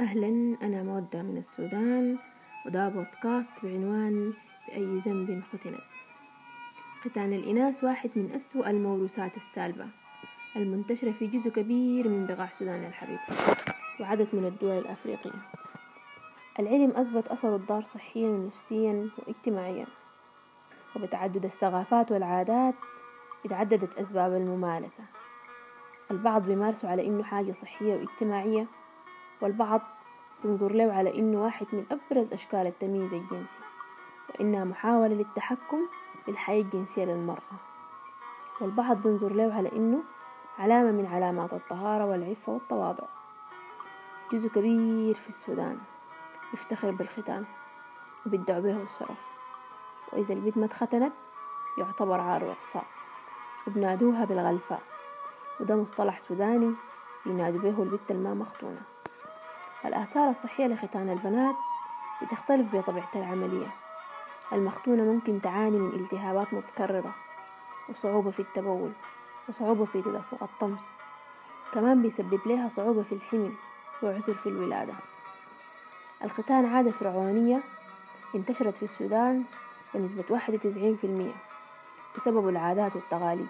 أهلا أنا مودة من السودان وده بودكاست بعنوان بأي ذنب ختنت ختان الإناث واحد من أسوأ الموروثات السالبة المنتشرة في جزء كبير من بقاع السودان الحبيب وعدد من الدول الأفريقية. العلم أثبت أثر الضار صحيا ونفسيا واجتماعيا. وبتعدد الثقافات والعادات اتعددت أسباب الممارسة. البعض بيمارسوا على إنه حاجة صحية واجتماعية والبعض بنظر له على إنه واحد من أبرز أشكال التمييز الجنسي وإنها محاولة للتحكم في الحياة الجنسية للمرأة. والبعض بنظر له على إنه علامة من علامات الطهارة والعفة والتواضع. جزء كبير في السودان يفتخر بالختان وبيدعوا به الشرف وإذا البنت ما اتختنت يعتبر عار وإقصاء وبنادوها بالغلفاء وده مصطلح سوداني ينادوا به البت الما مختونة الآثار الصحية لختان البنات بتختلف بطبيعة العملية. المختونة ممكن تعاني من التهابات متكررة وصعوبة في التبول وصعوبة في تدفق الطمس. كمان بيسبب لها صعوبة في الحمل وعسر في الولادة. الختان عادة فرعونية انتشرت في السودان بنسبة واحد وتسعين في المية بسبب العادات والتقاليد.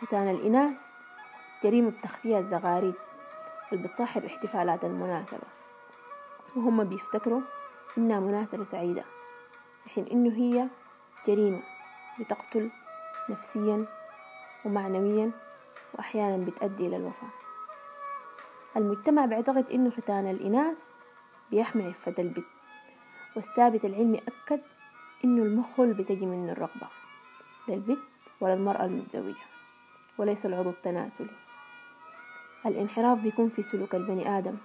ختان الإناث جريمة بتخفيها الزغاريد. اللي بتصاحب احتفالات المناسبة. وهم بيفتكروا إنها مناسبة سعيدة. حين إنه هي جريمة بتقتل نفسيا ومعنويا وأحيانا بتؤدي إلى الوفاة. المجتمع بيعتقد إنه ختان الإناث بيحمي عفة البت والثابت العلمي أكد إنه المخل بتجي من الرغبة. للبت وللمرأة المتزوجة. وليس العضو التناسلي. الانحراف بيكون في سلوك البني آدم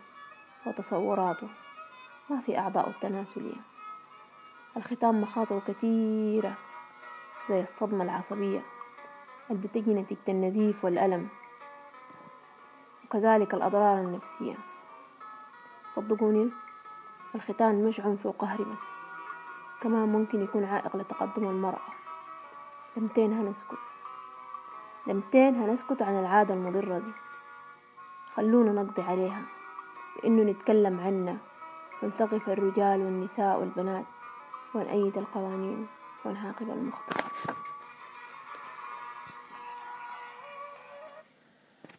وتصوراته ما في أعضاء التناسلية. الختان مخاطره كثيرة زي الصدمة العصبية اللي بتجي نتيجة النزيف والألم. وكذلك الأضرار النفسية. صدقوني الختان مش عنف وقهر بس كمان ممكن يكون عائق لتقدم المرأة. لمتين هنسكت. لمتين هنسكت عن العادة المضرة دي. خلونا نقضي عليها بإنه نتكلم عنها ونثقف الرجال والنساء والبنات ونأيد القوانين ونعاقب المخطئ.